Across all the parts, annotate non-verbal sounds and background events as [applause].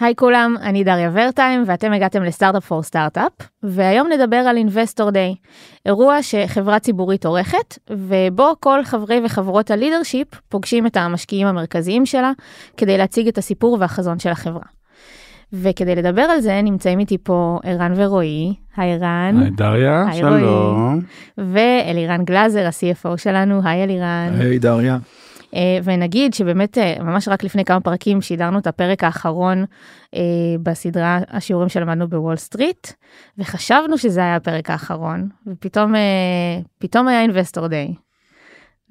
היי כולם, אני דריה ורטיים ואתם הגעתם לסטארט-אפ פור סטארט-אפ, והיום נדבר על אינבסטור דיי, אירוע שחברה ציבורית עורכת, ובו כל חברי וחברות הלידרשיפ פוגשים את המשקיעים המרכזיים שלה, כדי להציג את הסיפור והחזון של החברה. וכדי לדבר על זה נמצאים איתי פה ערן ורועי, היי ערן. היי דריה, היי. שלום. ואלירן גלאזר, ה-CFO שלנו, היי אלירן. היי דריה. אה, ונגיד שבאמת אה, ממש רק לפני כמה פרקים שידרנו את הפרק האחרון אה, בסדרה השיעורים שלמדנו בוול סטריט וחשבנו שזה היה הפרק האחרון ופתאום פתאום היה investor day.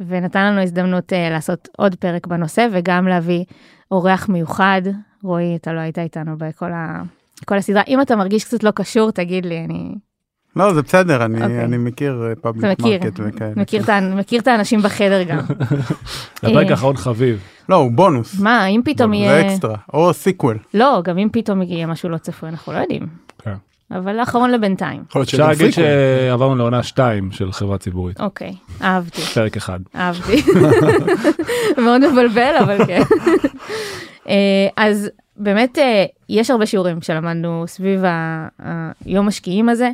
ונתן לנו הזדמנות לעשות עוד פרק בנושא וגם להביא אורח מיוחד רועי אתה לא היית איתנו בכל ה... כל הסדרה אם אתה מרגיש קצת לא קשור תגיד לי אני לא, זה בסדר, אני, אוקיי. אני מכיר public מכיר market וכאלה. מכיר מכיר את האנשים בחדר גם. [laughs] זה הפרק אה, האחרון חביב. לא, הוא בונוס. מה אם פתאום זה יהיה אקסטרה, או sequel. לא גם אם פתאום יהיה משהו לא צפוי אנחנו לא יודעים. כן. אבל האחרון לבינתיים. יכול להיות אפשר להגיד. שעברנו לעונה 2 של חברה ציבורית. אוקיי, אהבתי, פרק אחד. אהבתי. [laughs] מאוד מבלבל, אבל כן. [laughs] אה, אז באמת אה, יש הרבה שיעורים שלמדנו סביב היום משקיעים הזה,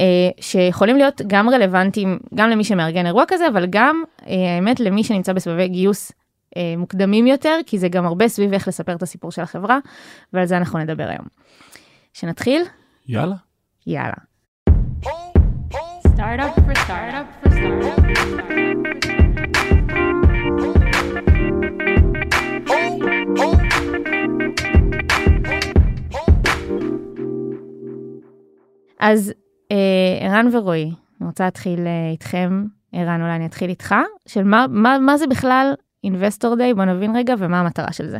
אה, שיכולים להיות גם רלוונטיים גם למי שמארגן אירוע כזה, אבל גם אה, האמת למי שנמצא בסבבי גיוס אה, מוקדמים יותר, כי זה גם הרבה סביב איך לספר את הסיפור של החברה, ועל זה אנחנו נדבר היום. שנתחיל? יאללה. יאללה. Startup for startup for startup. אז אה, ערן ורועי, אני רוצה להתחיל אה, איתכם, ערן אולי אני אתחיל איתך, של מה, מה, מה זה בכלל אינבסטור דיי, בוא נבין רגע ומה המטרה של זה.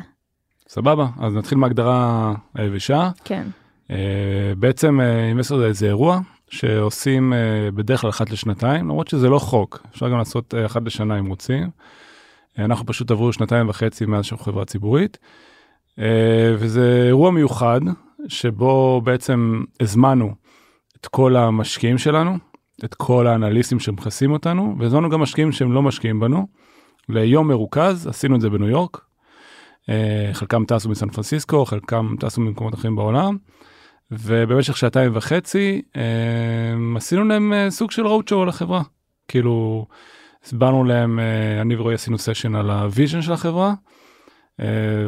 סבבה, אז נתחיל מהגדרה היבשה. כן, אה, בעצם אינבסטור זה איזה אירוע שעושים אה, בדרך כלל אחת לשנתיים, למרות שזה לא חוק, אפשר גם לעשות אה, אחת לשנה אם רוצים. אה, אנחנו פשוט עברו שנתיים וחצי מאז שאנחנו חברה ציבורית. אה, וזה אירוע מיוחד שבו בעצם הזמנו את כל המשקיעים שלנו, את כל האנליסטים שמכסים אותנו, והזמנו גם משקיעים שהם לא משקיעים בנו, ליום מרוכז, עשינו את זה בניו יורק. אה, חלקם טסו מסן פרנסיסקו, חלקם טסו ממקומות אחרים בעולם. ובמשך שעתיים וחצי אה, עשינו להם אה, סוג של road show על החברה. כאילו, הסברנו להם, אני ורועי עשינו סשן על ה vision של החברה,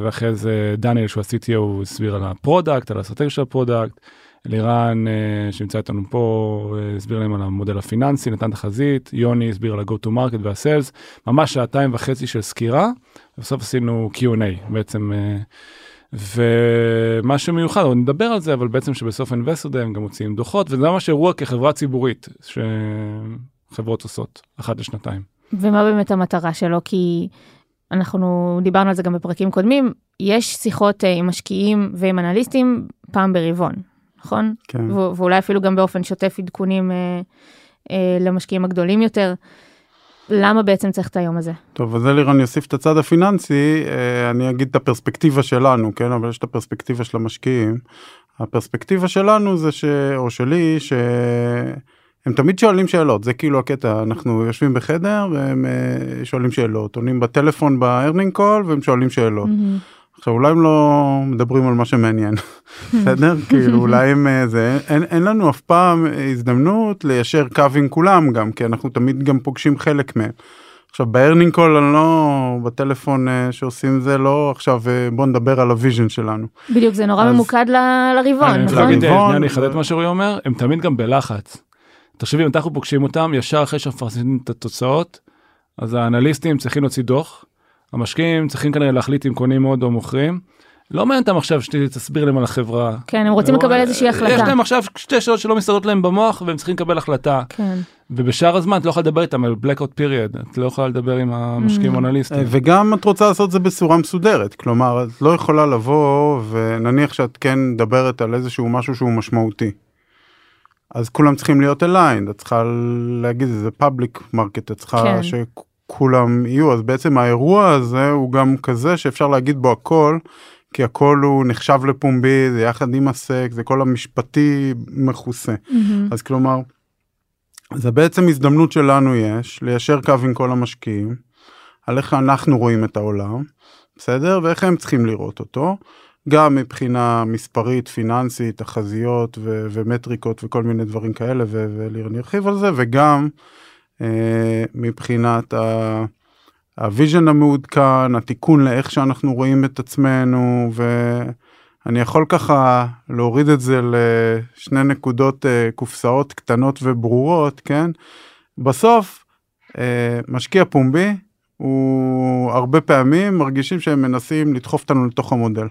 ואחרי זה דניאל שהוא ה-CTO הסביר על ה product, על האסטרטגיה של ה product, אלירן אה, שנמצא איתנו פה אה, הסביר להם על המודל הפיננסי, נתן תחזית, יוני הסביר על ה-go to market וה-sales, ממש שעתיים וחצי של סקירה, ובסוף עשינו Q&A בעצם. אה, ומה שמיוחד, עוד נדבר על זה, אבל בעצם שבסוף investor הם גם מוציאים דוחות, וזה ממש אירוע כחברה ציבורית שחברות עושות אחת לשנתיים. ומה באמת המטרה שלו? כי אנחנו דיברנו על זה גם בפרקים קודמים, יש שיחות עם משקיעים ועם אנליסטים פעם ברבעון, נכון? כן. ו- ואולי אפילו גם באופן שוטף עדכונים אה, אה, למשקיעים הגדולים יותר. למה בעצם צריך את היום הזה? טוב, אז אלירן יוסיף את הצד הפיננסי, אה, אני אגיד את הפרספקטיבה שלנו, כן, אבל יש את הפרספקטיבה של המשקיעים. הפרספקטיבה שלנו זה ש... או שלי, שהם תמיד שואלים שאלות, זה כאילו הקטע, אנחנו יושבים בחדר והם אה, שואלים שאלות, עונים בטלפון ב earning call והם שואלים שאלות. עכשיו אולי הם לא מדברים על מה שמעניין, [laughs] בסדר? כאילו אולי הם אה, זה, אין, אין לנו אף פעם הזדמנות ליישר קו עם כולם גם, כי אנחנו תמיד גם פוגשים חלק מהם. עכשיו ב earning call אני לא בטלפון אה, שעושים זה לא עכשיו אה, בוא נדבר על ה vision שלנו. בדיוק, זה נורא אז- ממוקד ל- לרבעון, אני נכון? להגיד, אני אחדד ו- מה שרועי אומר, הם תמיד גם בלחץ. תחשבי, אם אנחנו פוגשים אותם, ישר אחרי שמפרסמים את התוצאות, אז האנליסטים צריכים להוציא דוח, המשקיעים צריכים כנראה להחליט אם קונים עוד או מוכרים. לא מעניין אותם עכשיו שתסביר להם על החברה. כן, הם רוצים לקבל איזושהי יש החלטה. להם עכשיו שתי שאלות שלא מסתדרות להם במוח והם צריכים לקבל החלטה. כן. ובשאר הזמן את לא יכולה לדבר איתם על blackout period, את לא יכולה לדבר עם המשקיעים Mm. האנליסטים. אה, וגם את רוצה לעשות את זה בצורה מסודרת, כלומר את לא יכולה לבוא ונניח שאת כן מדברת על איזשהו משהו שהוא משמעותי. אז כולם צריכים להיות aligned, את צריכה להגיד זה public market, את צריכה כן. שכולם יהיו, אז בעצם האירוע הזה הוא גם כזה שאפשר להגיד בו הכל, כי הכל הוא נחשב לפומבי, זה יחד עם הסק, זה כל המשפטי מכוסה. מהמם. אז כלומר, זה בעצם הזדמנות שלנו יש ליישר קו עם כל המשקיעים, על איך אנחנו רואים את העולם, בסדר? ואיך הם צריכים לראות אותו. גם מבחינה מספרית, פיננסית, תחזיות ו- ומטריקות וכל מיני דברים כאלה, ואלירן ירחיב על זה, וגם מבחינת ה- ה vision המעודכן, התיקון לאיך שאנחנו רואים את עצמנו, ואני יכול ככה להוריד את זה לשני נקודות אה, קופסאות קטנות וברורות, כן? בסוף, אה, משקיע פומבי, הוא הרבה פעמים מרגישים שהם מנסים לדחוף אותנו לתוך המודל.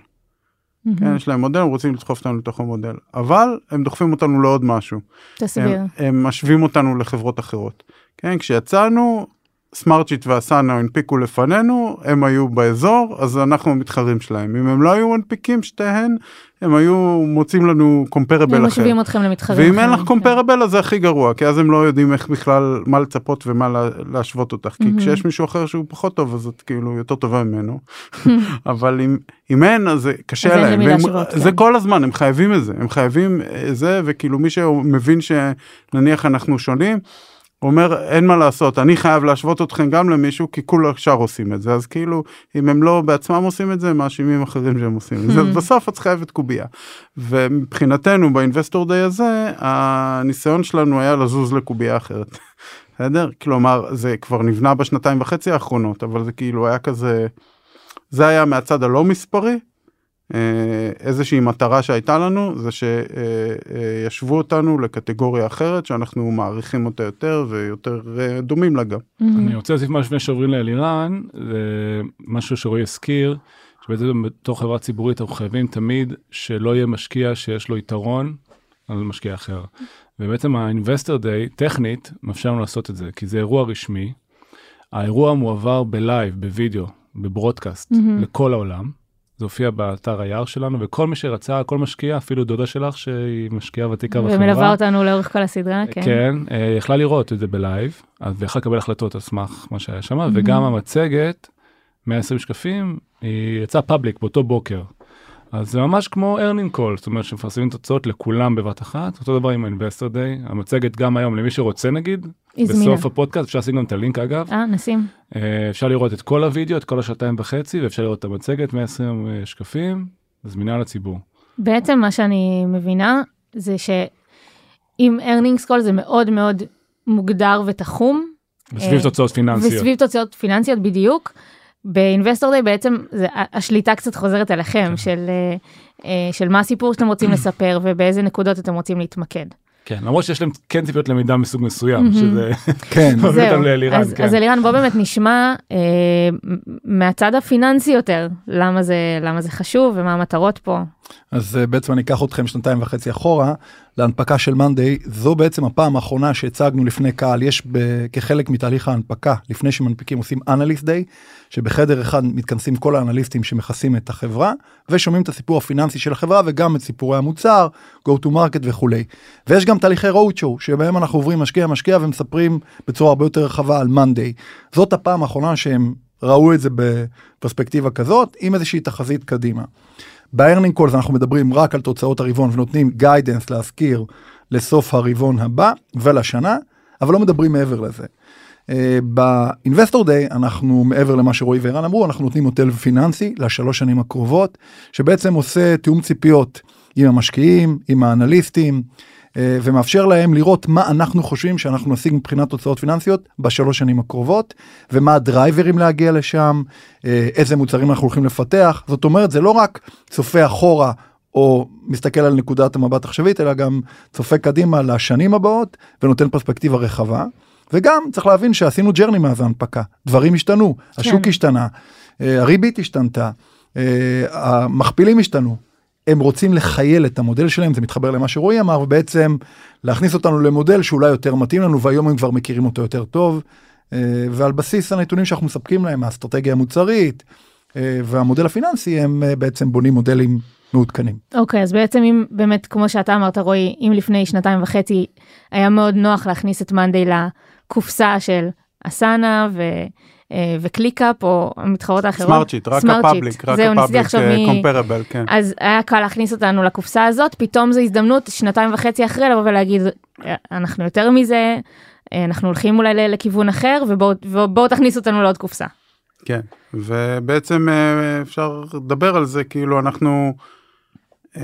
כן, יש להם מודל, הם רוצים לדחוף אותנו לתוך המודל, אבל הם דוחפים אותנו לעוד משהו. תסביר. הם, הם משווים אותנו לחברות אחרות. כן, כשיצאנו, סמארטשיט ואסנה הנפיקו לפנינו, הם היו באזור, אז אנחנו המתחרים שלהם. אם הם לא היו מנפיקים שתיהן, הם היו מוצאים לנו קומפרבל הם אחר. משווים אתכם למתחרים ואם אין לך קומפרבל אז זה הכי גרוע, כי אז הם לא יודעים איך בכלל מה לצפות ומה לה- להשוות אותך. כי. כשיש מישהו אחר שהוא פחות טוב אז את כאילו יותר טובה ממנו. [laughs] אבל אם, אם אין אז זה קשה להם. והם- להשוות, זה כן. כל הזמן, הם חייבים את זה. הם חייבים אה, זה, וכאילו מי שמבין שנניח אנחנו שונים, הוא אומר אין מה לעשות אני חייב להשוות אתכם גם למישהו כי כול השאר עושים את זה אז כאילו אם הם לא בעצמם עושים את זה הם מאשימים אחרים שהם עושים את זה אז בסוף את חייבת קובייה. ומבחינתנו באינבסטור דיי הזה הניסיון שלנו היה לזוז לקובייה אחרת. [laughs] בסדר? כלומר זה כבר נבנה בשנתיים וחצי האחרונות אבל זה כאילו היה כזה זה היה מהצד הלא מספרי. אה, איזושהי מטרה שהייתה לנו זה שישבו אותנו לקטגוריה אחרת שאנחנו מעריכים אותה יותר ויותר אה, דומים לה גם. מהמם. אני רוצה להוסיף משהו לפני שעוברים לאלירן, זה משהו שרועי הזכיר, שבעצם בתור חברה ציבורית אנחנו חייבים תמיד שלא יהיה משקיע שיש לו יתרון על משקיע אחר. ובעצם ה-Investor Day, טכנית, מאפשר לנו לעשות את זה, כי זה אירוע רשמי. האירוע מועבר בלייב, בווידאו, ב broadcast, מהמם. לכל העולם. זה הופיע באתר ה IR שלנו, וכל מי שרצה, כל משקיע, אפילו דודה שלך שהיא משקיעה ותיקה בחברה. ומלווה אותנו לאורך כל הסדרה, כן. כן, אה, יכלה לראות את זה בלייב, אז ויכלה לקבל החלטות על סמך מה שהיה שם. וגם המצגת, 120 שקפים, היא יצאה public באותו בוקר. אז זה ממש כמו earning call, זאת אומרת שמפרסמים תוצאות לכולם בבת אחת, אותו דבר עם ה-investor day, המצגת גם היום למי שרוצה נגיד, היא זמינה. בסוף הפודקאסט, אפשר לשים גם את הלינק אגב, אה, נשים. אה, אפשר לראות את כל הוידאו, את כל השעתיים וחצי, ואפשר לראות את המצגת, 120 שקפים, זמינה לציבור. בעצם מה שאני מבינה זה שאם earnings call זה מאוד מאוד מוגדר ותחום. וסביב אה, תוצאות פיננסיות. וסביב תוצאות פיננסיות בדיוק. באינבסטור דיי בעצם זה, השליטה קצת חוזרת אליכם כן. של, אה, אה, של מה הסיפור שאתם רוצים [clears throat] לספר ובאיזה נקודות אתם רוצים להתמקד. כן, למרות שיש להם כן ציפיות למידה מסוג מסוים, מהמם. שזה... [laughs] כן, [laughs] זהו, לאלירן, אז, כן. אז אלירן בוא באמת נשמע אה, מהצד הפיננסי יותר למה זה למה זה חשוב ומה המטרות פה. אז אה, בעצם אני אקח אתכם שנתיים וחצי אחורה להנפקה של מאנדיי זו בעצם הפעם האחרונה שהצגנו לפני קהל. יש ב- כחלק מתהליך ההנפקה לפני שמנפיקים עושים אנליסט דיי שבחדר אחד מתכנסים כל האנליסטים שמכסים את החברה ושומעים את הסיפור הפיננסי של החברה וגם את סיפורי המוצר go to market וכולי. ויש גם תהליכי road show שבהם אנחנו עוברים משקיע משקיע ומספרים בצורה הרבה יותר רחבה על מאנדיי. זאת הפעם האחרונה שהם ראו את זה בפרספקטיבה כזאת עם איזושהי תחזית קדימה. ב earning calls אנחנו מדברים רק על תוצאות הרבעון ונותנים guidance להזכיר לסוף הרבעון הבא ולשנה, אבל לא מדברים מעבר לזה. ב investor day אנחנו מעבר למה שרועי וערן אמרו אנחנו נותנים מודל פיננסי לשלוש שנים הקרובות שבעצם עושה תיאום ציפיות עם המשקיעים עם האנליסטים אה, ומאפשר להם לראות מה אנחנו חושבים שאנחנו נשיג מבחינת תוצאות פיננסיות בשלוש שנים הקרובות ומה הדרייברים להגיע לשם אה, איזה מוצרים אנחנו הולכים לפתח זאת אומרת זה לא רק צופה אחורה או מסתכל על נקודת המבט עכשווית אלא גם צופה קדימה לשנים הבאות ונותן פרספקטיבה רחבה. וגם צריך להבין שעשינו ג'רני מאז ההנפקה דברים השתנו השוק כן. השתנה אה, הריבית השתנתה אה, המכפילים השתנו הם רוצים לחייל את המודל שלהם זה מתחבר למה שרועי אמר ובעצם להכניס אותנו למודל שאולי יותר מתאים לנו והיום הם כבר מכירים אותו יותר טוב אה, ועל בסיס הנתונים שאנחנו מספקים להם האסטרטגיה המוצרית אה, והמודל הפיננסי הם אה, בעצם בונים מודלים מעודכנים. אוקיי אז בעצם אם באמת כמו שאתה אמרת רועי אם לפני שנתיים וחצי היה מאוד נוח להכניס את מאנדיי לקופסה של אסנה ו... אה, וקליקאפ או המתחרות האחרות. סמארטשיט, רק ה public. רק ה public comparable, כן. אז היה קל להכניס אותנו לקופסה הזאת פתאום זו הזדמנות שנתיים וחצי אחרי לבוא ולהגיד "אה, אנחנו יותר מזה אה, אנחנו הולכים אולי לכיוון אחר ובואו תכניסו אותנו לעוד קופסה. כן, ובעצם אה, אפשר לדבר על זה כאילו אנחנו אה,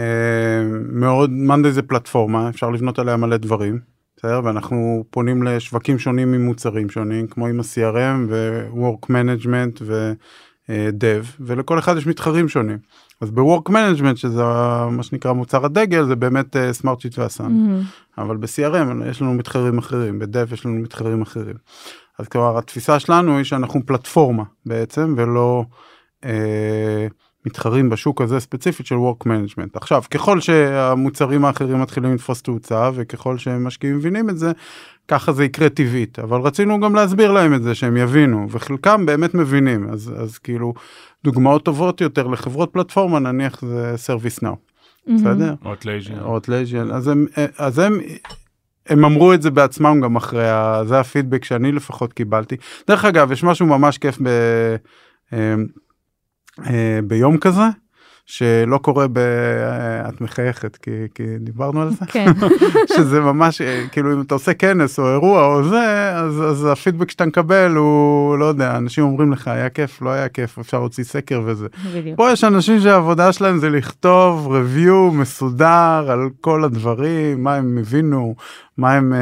מאוד, מאנדי זה פלטפורמה, אפשר לבנות עליה מלא דברים, בסדר? ואנחנו פונים לשווקים שונים עם מוצרים שונים, כמו עם ה-CRM ו-Work Management ו-Dev, ולכל אחד יש מתחרים שונים. אז ב-Work Management, שזה מה שנקרא מוצר הדגל, זה באמת סמארט שיט ואסן. אבל ב-CRM יש לנו מתחרים אחרים, ב-Dev יש לנו מתחרים אחרים. אז כלומר התפיסה שלנו היא שאנחנו פלטפורמה בעצם ולא אה, מתחרים בשוק הזה ספציפית של work management. עכשיו ככל שהמוצרים האחרים מתחילים לתפוס תאוצה וככל שמשקיעים מבינים את זה ככה זה יקרה טבעית אבל רצינו גם להסביר להם את זה שהם יבינו וחלקם באמת מבינים אז אז כאילו דוגמאות טובות יותר לחברות פלטפורמה נניח זה ServiceNow. בסדר? Atlassian. Atlassian אז הם אז הם הם אמרו את זה בעצמם גם אחרי ה... זה הפידבק שאני לפחות קיבלתי. דרך אגב יש משהו ממש כיף ב... אה, ביום כזה שלא קורה ב... את מחייכת כי, כי דיברנו על זה כן. [laughs] שזה ממש כאילו אם אתה עושה כנס או אירוע או זה אז, אז הפידבק שאתה מקבל הוא לא יודע אנשים אומרים לך היה כיף לא היה כיף אפשר להוציא סקר וזה. בדיוק. פה יש אנשים שהעבודה שלהם זה לכתוב review מסודר על כל הדברים מה הם הבינו מה הם אה,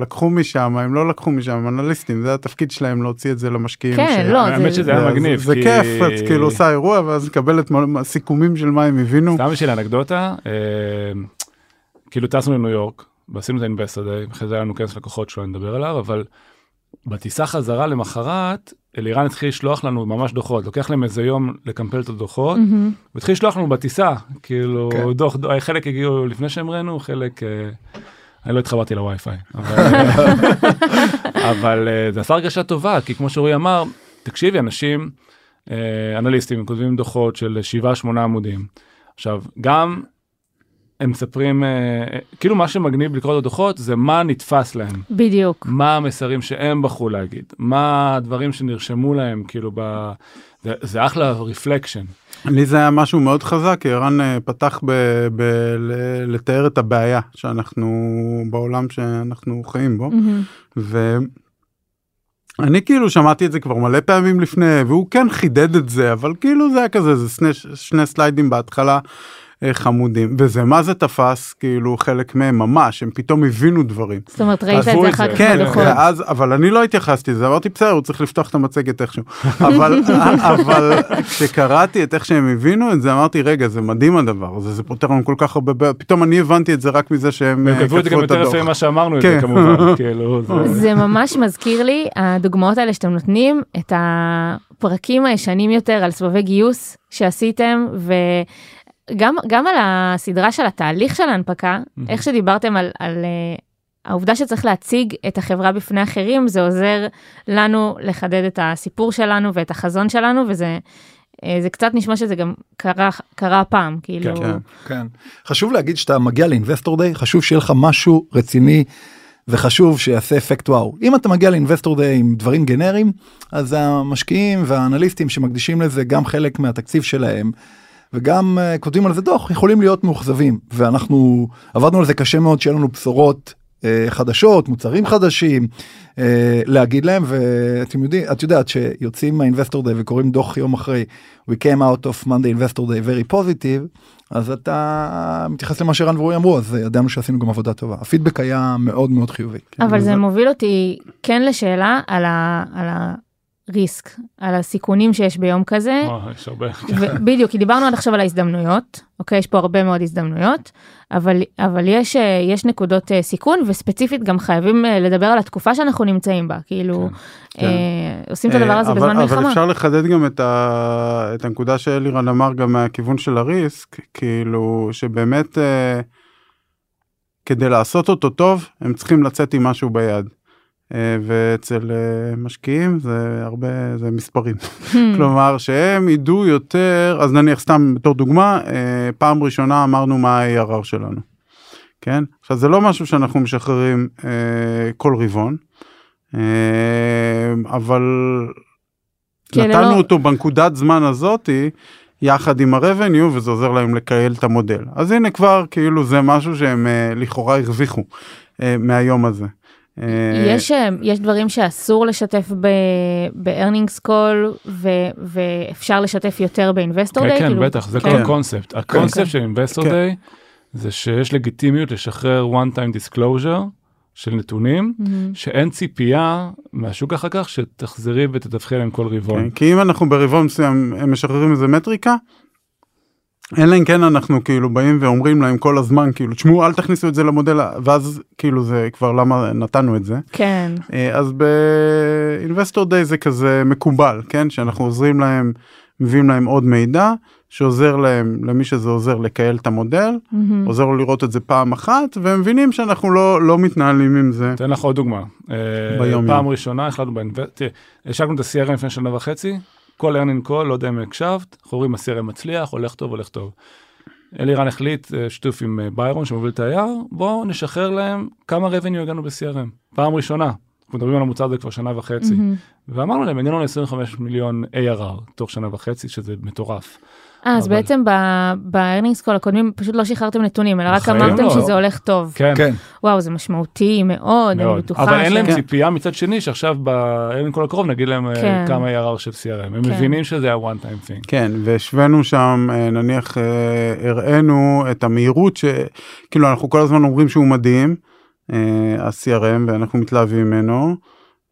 לקחו משם מה הם לא לקחו משם הם אנליסטים זה התפקיד שלהם להוציא את זה למשקיעים. כן, ש- לא, האמת שזה היה זה- מגניב. זה כי- כיף את כאילו עושה אירוע ואז מקבלת מ- סיכומים של מה הם הבינו. סתם בשביל אנקדוטה, אה, כאילו טסנו לניו יורק, ועשינו את האינבסטר דיי, אחרי זה היה לנו כנס לקוחות שלא נדבר עליו, אבל בטיסה חזרה למחרת, אלירן התחיל לשלוח לנו ממש דוחות, לוקח להם איזה יום לקמפל את הדוחות, מהמם. והתחיל לשלוח לנו בטיסה, כאילו כן. דוח, דוח, חלק הגיעו לפני שהם ראינו, חלק... אה, אני לא התחברתי לווי-פיי, אבל, [laughs] אבל אה, זה עשה הרגשה טובה, כי כמו שאורי אמר, תקשיבי, אנשים, אה, אנליסטים, כותבים דוחות של 7-8 עמודים. עכשיו, גם הם מספרים, אה, אה, כאילו מה שמגניב לקרוא את הדוחות זה מה נתפס להם, בדיוק. מה המסרים שהם בחרו להגיד, מה הדברים שנרשמו להם, כאילו, ב... זה, זה אחלה רפלקשן. לי זה היה משהו מאוד חזק כי ערן אה, פתח ב, ב, ל, לתאר את הבעיה שאנחנו בעולם שאנחנו חיים בו. מהמם. ואני כאילו שמעתי את זה כבר מלא פעמים לפני והוא כן חידד את זה אבל כאילו זה היה כזה זה שני, שני סליידים בהתחלה חמודים וזה מה זה תפס כאילו חלק מהם ממש הם פתאום הבינו דברים. זאת אומרת, ראית את זה אחר. כך כן, בדוחות. ואז, אבל אני לא התייחסתי לזה, אמרתי בסדר, הוא צריך לפתוח את המצגת איכשהו. [laughs] אבל, אבל כשקראתי את איך שהם הבינו את זה, אמרתי, רגע, זה מדהים הדבר הזה, זה פותר לנו כל כך הרבה, בעיות." פתאום אני הבנתי את זה רק מזה שהם אה, כתבו את זה גם יותר הדוח. יפה ממה שאמרנו את כן. זה כמובן, [laughs] כאילו, זה... זה ממש מזכיר לי, הדוגמאות האלה שאתם נותנים, את הפרקים הישנים יותר על סבבי גיוס שעשיתם, וגם גם על הסדרה של התהליך של ההנפקה, איך שדיברתם על, על אה, העובדה שצריך להציג את החברה בפני אחרים, זה עוזר לנו לחדד את הסיפור שלנו ואת החזון שלנו, וזה... זה קצת נשמע שזה גם קרה, קרה פעם, כאילו, כן. כן. חשוב להגיד שאתה מגיע לאינבסטור דיי חשוב שיהיה לך משהו רציני וחשוב שיעשה אפקט וואו אם אתה מגיע לאינבסטור דיי עם דברים גנריים אז המשקיעים והאנליסטים שמקדישים לזה גם חלק מהתקציב שלהם. וגם uh, כותבים על זה דוח יכולים להיות מאוכזבים ואנחנו עבדנו על זה קשה מאוד שיהיה לנו בשורות uh, חדשות מוצרים חדשים uh, להגיד להם ואתם יודעים את יודעת שיוצאים מהאינבסטור דיי וקוראים דוח יום אחרי we came out of Monday investor day very positive אז אתה מתייחס למה שרן ורועי אמרו אז ידענו שעשינו גם עבודה טובה הפידבק היה מאוד מאוד חיובי. אבל זה וזה- מוביל אותי כן לשאלה על, ה, על הריסק, על הסיכונים שיש ביום כזה. וואו, יש הרבה. בדיוק, כי דיברנו עד עכשיו על ההזדמנויות, אוקיי? יש פה הרבה מאוד הזדמנויות, אבל, אבל יש, אה, יש נקודות אה, סיכון, וספציפית גם חייבים אה, לדבר על התקופה שאנחנו נמצאים בה, כאילו, כן. אה, עושים את הדבר הזה אה, בזמן אבל, אבל מלחמה. אפשר לחדד גם את, ה, את הנקודה שאלירן אמר גם מהכיוון של הריסק, כאילו שבאמת אה, כדי לעשות אותו טוב הם צריכים לצאת עם משהו ביד. אה, ואצל אה, משקיעים זה הרבה זה מספרים Hmm. כלומר שהם ידעו יותר אז נניח סתם בתור דוגמה אה, פעם ראשונה אמרנו מה ה-ARR שלנו. כן עכשיו זה לא משהו שאנחנו משחררים כל רבעון אבל אלה נתנו לא- אותו בנקודת זמן הזאתי יחד עם הרבניו וזה עוזר להם לקייל את המודל אז הנה כבר כאילו זה משהו שהם אה, לכאורה הרוויחו אה, מהיום הזה. אה, יש, אה, יש דברים שאסור לשתף ב-earnings call ו, ואפשר לשתף יותר באינבסטור כן, דיי? כן, בטח, זה כל כן. הקונספט. הקונספט כן. של Investor כן. Day זה שיש לגיטימיות לשחרר one time disclosure של נתונים, שאין ציפייה מהשוק אחר כך שתחזרי ותדווחי עליהם כל רבעון. כן, כי אם אנחנו ברבעון מסוים הם משחררים איזה מטריקה, אלא אם כן אנחנו כאילו באים ואומרים להם כל הזמן כאילו תשמעו אל תכניסו את זה למודל ה-" ואז כאילו זה כבר למה נתנו את זה כן, אה, אז באינבסטור דיי זה כזה מקובל כן שאנחנו עוזרים להם מביאים להם עוד מידע שעוזר להם למי שזה עוזר לקהל את המודל מהמם. עוזר לו לראות את זה פעם אחת והם מבינים שאנחנו לא לא מתנהלים עם זה אתן לך עוד דוגמה. אה, ביום פעם יום. ראשונה החלטנו באינבסט... תראה, השקנו את ה-CRM לפני שנה וחצי, כל earning call, לא יודע אם הקשבת, אנחנו רואים ה-CRM מצליח, הולך טוב, הולך טוב. אלירן החליט, אה, שיתוף עם אה, ביירון שמוביל את ה-IR, בואו נשחרר להם כמה revenue הגענו ב-CRM. פעם ראשונה. אנחנו מדברים על המוצר הזה כבר שנה וחצי. מהמם. ואמרנו להם, הגענו ל-25 מיליון ARR תוך שנה וחצי, שזה מטורף. אה, אז בעצם ב-earnings call הקודמים פשוט לא שחררתם נתונים, אלא רק אמרתם לא. שזה הולך טוב. כן, כן, וואו, זה משמעותי מאוד, אני מאוד. בטוחה. אבל אין להם ש- ציפייה מצד שני שעכשיו ב-earning call הקרוב נגיד להם אה, כן. כמה ARR של CRM. הם כן. מבינים שזה ה-one time thing. כן והשווינו שם אה, נניח אה, הראינו את המהירות שכאילו אנחנו כל הזמן אומרים שהוא מדהים ה-CRM ואנחנו מתלהבים ממנו.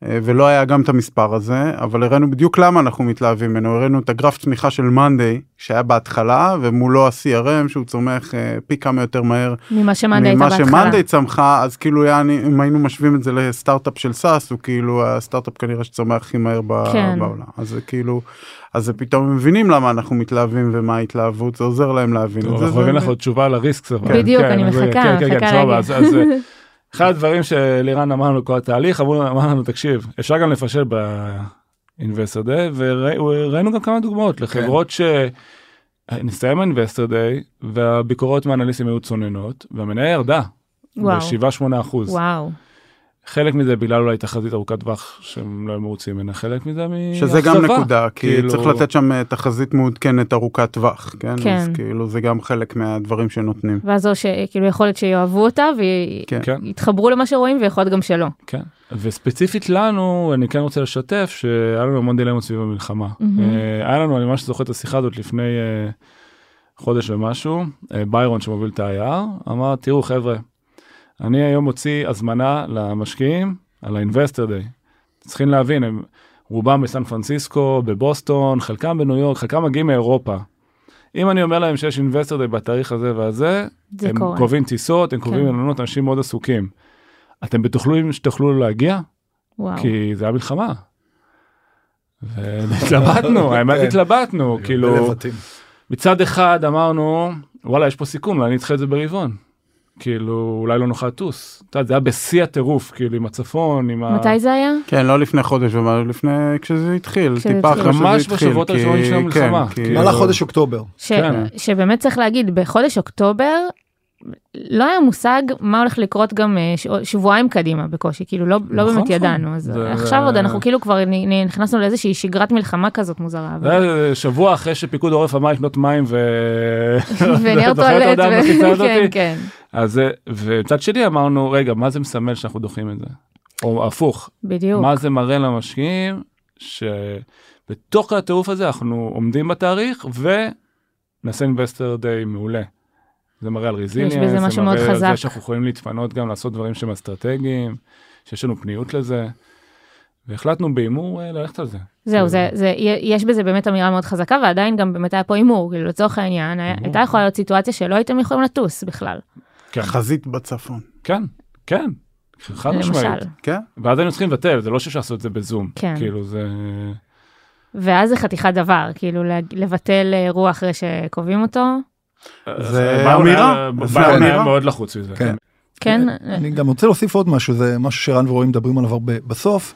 אה, ולא היה גם את המספר הזה אבל הראינו בדיוק למה אנחנו מתלהבים ממנו הראינו את הגרף צמיחה של מאנדיי שהיה בהתחלה ומולו ה-CRM שהוא צומח אה, פי כמה יותר מהר ממה שמאנדי הייתה ממה בהתחלה. שמאנדיי צמחה אז כאילו היה, אם היינו משווים את זה לסטארט-אפ של SaaS הוא כאילו הסטארט-אפ כנראה שצומח הכי מהר כן. בעולם אז זה כאילו אז זה פתאום מבינים למה אנחנו מתלהבים ומה ההתלהבות זה עוזר להם להבין את טוב, זה. אנחנו נביא זה- לך עוד תשובה על ה risk. בדיוק, אני מחכה, מחכה להגיד. אחד הדברים שלירן אמר לנו כל התהליך, אמרו אמר לנו, תקשיב, אפשר גם לפשל באינבסטר דיי, וראינו גם כמה דוגמאות לחברות ש... נסתיים האינבסטר דיי, והביקורות מהאנליסטים היו צוננות, והמניה ירדה. וואו. ב-7-8 אחוז. וואו, חלק מזה בגלל אולי תחזית ארוכת טווח שהם לא היו מרוצים ממנה, חלק מזה שזה גם מאכזבה. נקודה כי כאילו- צריך לתת שם אה, תחזית מעודכנת ארוכת טווח כן כן. אז כאילו זה גם חלק מהדברים שנותנים. ואז או שכאילו יכול להיות שיאהבו אותה כן. כן. ויתחברו למה שרואים ויכול להיות גם שלא. כן, וספציפית לנו, אני כן רוצה לשתף שהיה לנו המון דילמות סביב המלחמה. אה, היה לנו, אני ממש זוכר את השיחה הזאת לפני אה, חודש ומשהו, ביירון שמוביל את ה-IR, אמר, תראו חבר'ה, אני היום מוציא הזמנה למשקיעים על ה-Investor Day. צריכים להבין, הם רובם בסן פרנסיסקו, בבוסטון, חלקם בניו יורק, חלקם מגיעים מאירופה. אם אני אומר להם שיש Investor Day בתאריך הזה והזה, זה הם קורה. קובעים טיסות, הם קובעים כן. מלונות, אנשים מאוד עסוקים. אתם בטוחים שתוכלו להגיע? וואו. כי זה היה מלחמה. והתלבטנו, [laughs] האמת כן. התלבטנו, כאילו, בלבטים. מצד אחד אמרנו, וואלה, יש פה סיכון, אולי נדחה את זה ברבעון. כאילו, אולי לא נוכל לטוס. אתה יודע, זה היה בשיא הטירוף, כאילו, עם הצפון, עם ה... מתי זה היה? כן לא לפני חודש אבל לפני כשזה התחיל כשזה טיפה. אחרי שזה ממש התחיל. בשבועות כי- הראשונים של כן, המלחמה, כי- כאילו. במהלך חודש אוקטובר. ש... כן. שבאמת צריך להגיד, בחודש אוקטובר לא היה מושג מה הולך לקרות גם אה. שבועיים קדימה בקושי, כאילו לא, לא נכון, באמת נכון. ידענו, אז זה- עכשיו עוד אנחנו כאילו כבר נכנסנו לאיזושהי שגרת מלחמה כזאת מוזרה. זה אבל- שבוע אחרי שפיקוד העורף אמר לקנות מים ו... [laughs] ונייר טואלט, ו-? כן, כן. אז זה- ומצד שני אמרנו, רגע, מה זה מסמל שאנחנו דוחים את זה? או הפוך, בדיוק. מה זה מראה למשקיעים שבתוך הטירוף הזה אנחנו עומדים בתאריך ונעשה אינבסטר דיי מעולה. זה מראה על רזיליאנס, בזה משהו מאוד זה מראה על חזק. זה שאנחנו יכולים להתפנות גם לעשות דברים שהם אסטרטגיים, שיש לנו פניות לזה. והחלטנו בהימור אה, ללכת על זה. זהו, זה, זה, יש בזה באמת אמירה מאוד חזקה, ועדיין גם באמת היה פה הימור, כאילו לצורך העניין, היה- הימור. הייתה יכולה להיות סיטואציה שלא הייתם יכולים לטוס בכלל, כן, חזית בצפון כן, כן, חד משמעית. כן ואז היינו צריכים לבטל, זה לא שאפשר לעשות את זה בזום. כן. כאילו זה... ואז זה חתיכת דבר, כאילו לבטל אירוע אחרי שקובעים אותו, זה אמירה, ביירון היה אמירה. מאוד לחוץ מזה. כן. כן, אני גם רוצה להוסיף עוד משהו, זה משהו שרן ורועי מדברים עליו הרבה. בסוף,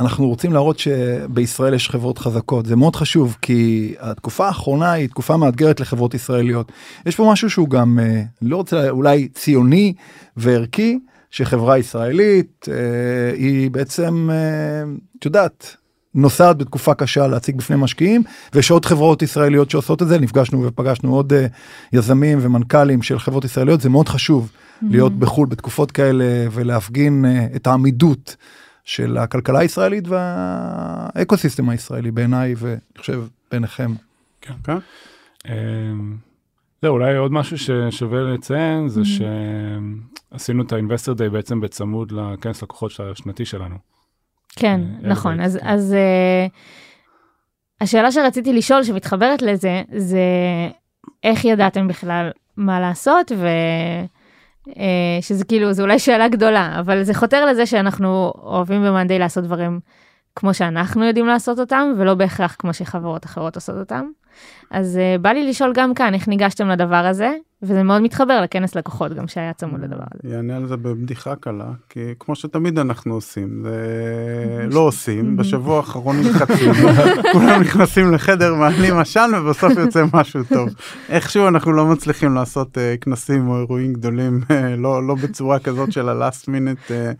אנחנו רוצים להראות שבישראל יש חברות חזקות, זה מאוד חשוב, כי התקופה האחרונה היא תקופה מאתגרת לחברות ישראליות. יש פה משהו שהוא גם, אה, לא רוצה, אולי ציוני וערכי, שחברה ישראלית אה, היא בעצם, אה, את יודעת, נוסעת בתקופה קשה להציג בפני משקיעים, ויש עוד חברות ישראליות שעושות את זה, נפגשנו ופגשנו עוד אה, יזמים ומנכ"לים של חברות ישראליות, זה מאוד חשוב להיות בחו"ל בתקופות כאלה ולהפגין אה, את העמידות של הכלכלה הישראלית והאקוסיסטם הישראלי בעיניי, ואני חושב ביניכם. כן? אמ, זהו, אולי עוד משהו ששווה לציין זה שעשינו את ה-Investor Day בעצם בצמוד לכנס לקוחות של השנתי שלנו. כן, אה, נכון. Elevate, אז, כן. אז אה, השאלה שרציתי לשאול, שמתחברת לזה, זה איך ידעתם בכלל מה לעשות, ו... אה, שזה כאילו, זו אולי שאלה גדולה, אבל זה חותר לזה שאנחנו אוהבים במאנדיי לעשות דברים כמו שאנחנו יודעים לעשות אותם, ולא בהכרח כמו שחברות אחרות עושות אותם. אז אה, בא לי לשאול גם כאן, איך ניגשתם לדבר הזה, וזה מאוד מתחבר לכנס לקוחות גם שהיה צמוד לדבר הזה. יענה על זה בבדיחה קלה, כי כמו שתמיד אנחנו עושים, זה [laughs] לא עושים, [laughs] בשבוע האחרון נלחצים, [laughs] כולם נכנסים לחדר, מעלים עשן ובסוף יוצא משהו טוב. איכשהו אנחנו לא מצליחים לעשות אה, כנסים או אירועים גדולים, אה, לא לא בצורה כזאת של ה-last minute אה,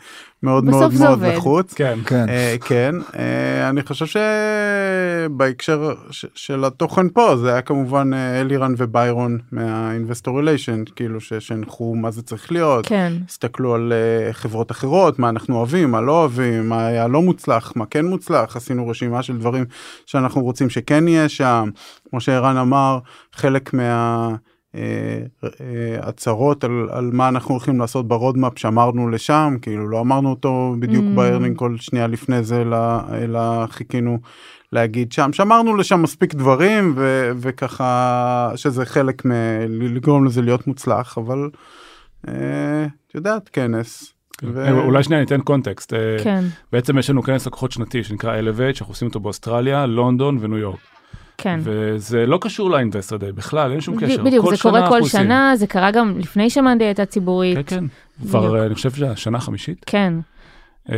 מאוד בסוף מאוד זה מאוד עובד. לחוץ. כן, כן. אה, כן, אה, אני חושב שבהקשר ש- של התוכן פה זה היה כמובן אה, אלירן וביירון מה-Investor Relation, כאילו שהנחו מה זה צריך להיות, כן, הסתכלו על אה, חברות אחרות, מה אנחנו אוהבים, מה לא אוהבים, מה היה לא מוצלח, מה כן מוצלח, עשינו רשימה של דברים שאנחנו רוצים שכן יהיה שם, כמו שערן אמר, חלק מה... אה, אה, הצהרות על, על מה אנחנו הולכים לעשות ב roadmap שמרנו לשם כאילו לא אמרנו אותו בדיוק Mm. ב earning call שנייה לפני זה אלא, אלא חיכינו להגיד שם שמרנו לשם מספיק דברים ו, וככה שזה חלק מלגרום לזה להיות מוצלח אבל אה, את יודעת כנס. ו- אה, אולי שנייה ניתן context. אה, כן, בעצם יש לנו כנס לקוחות שנתי שנקרא Elevate, שאנחנו עושים אותו באוסטרליה, לונדון וניו יורק. כן. וזה לא קשור ל investor day בכלל, אין שום קשר. בדיוק, זה קורה כל עושים. שנה, זה קרה גם לפני שמאנדי הייתה ציבורית. כן, כן. כבר אה, אני חושב שהשנה החמישית. כן, אה,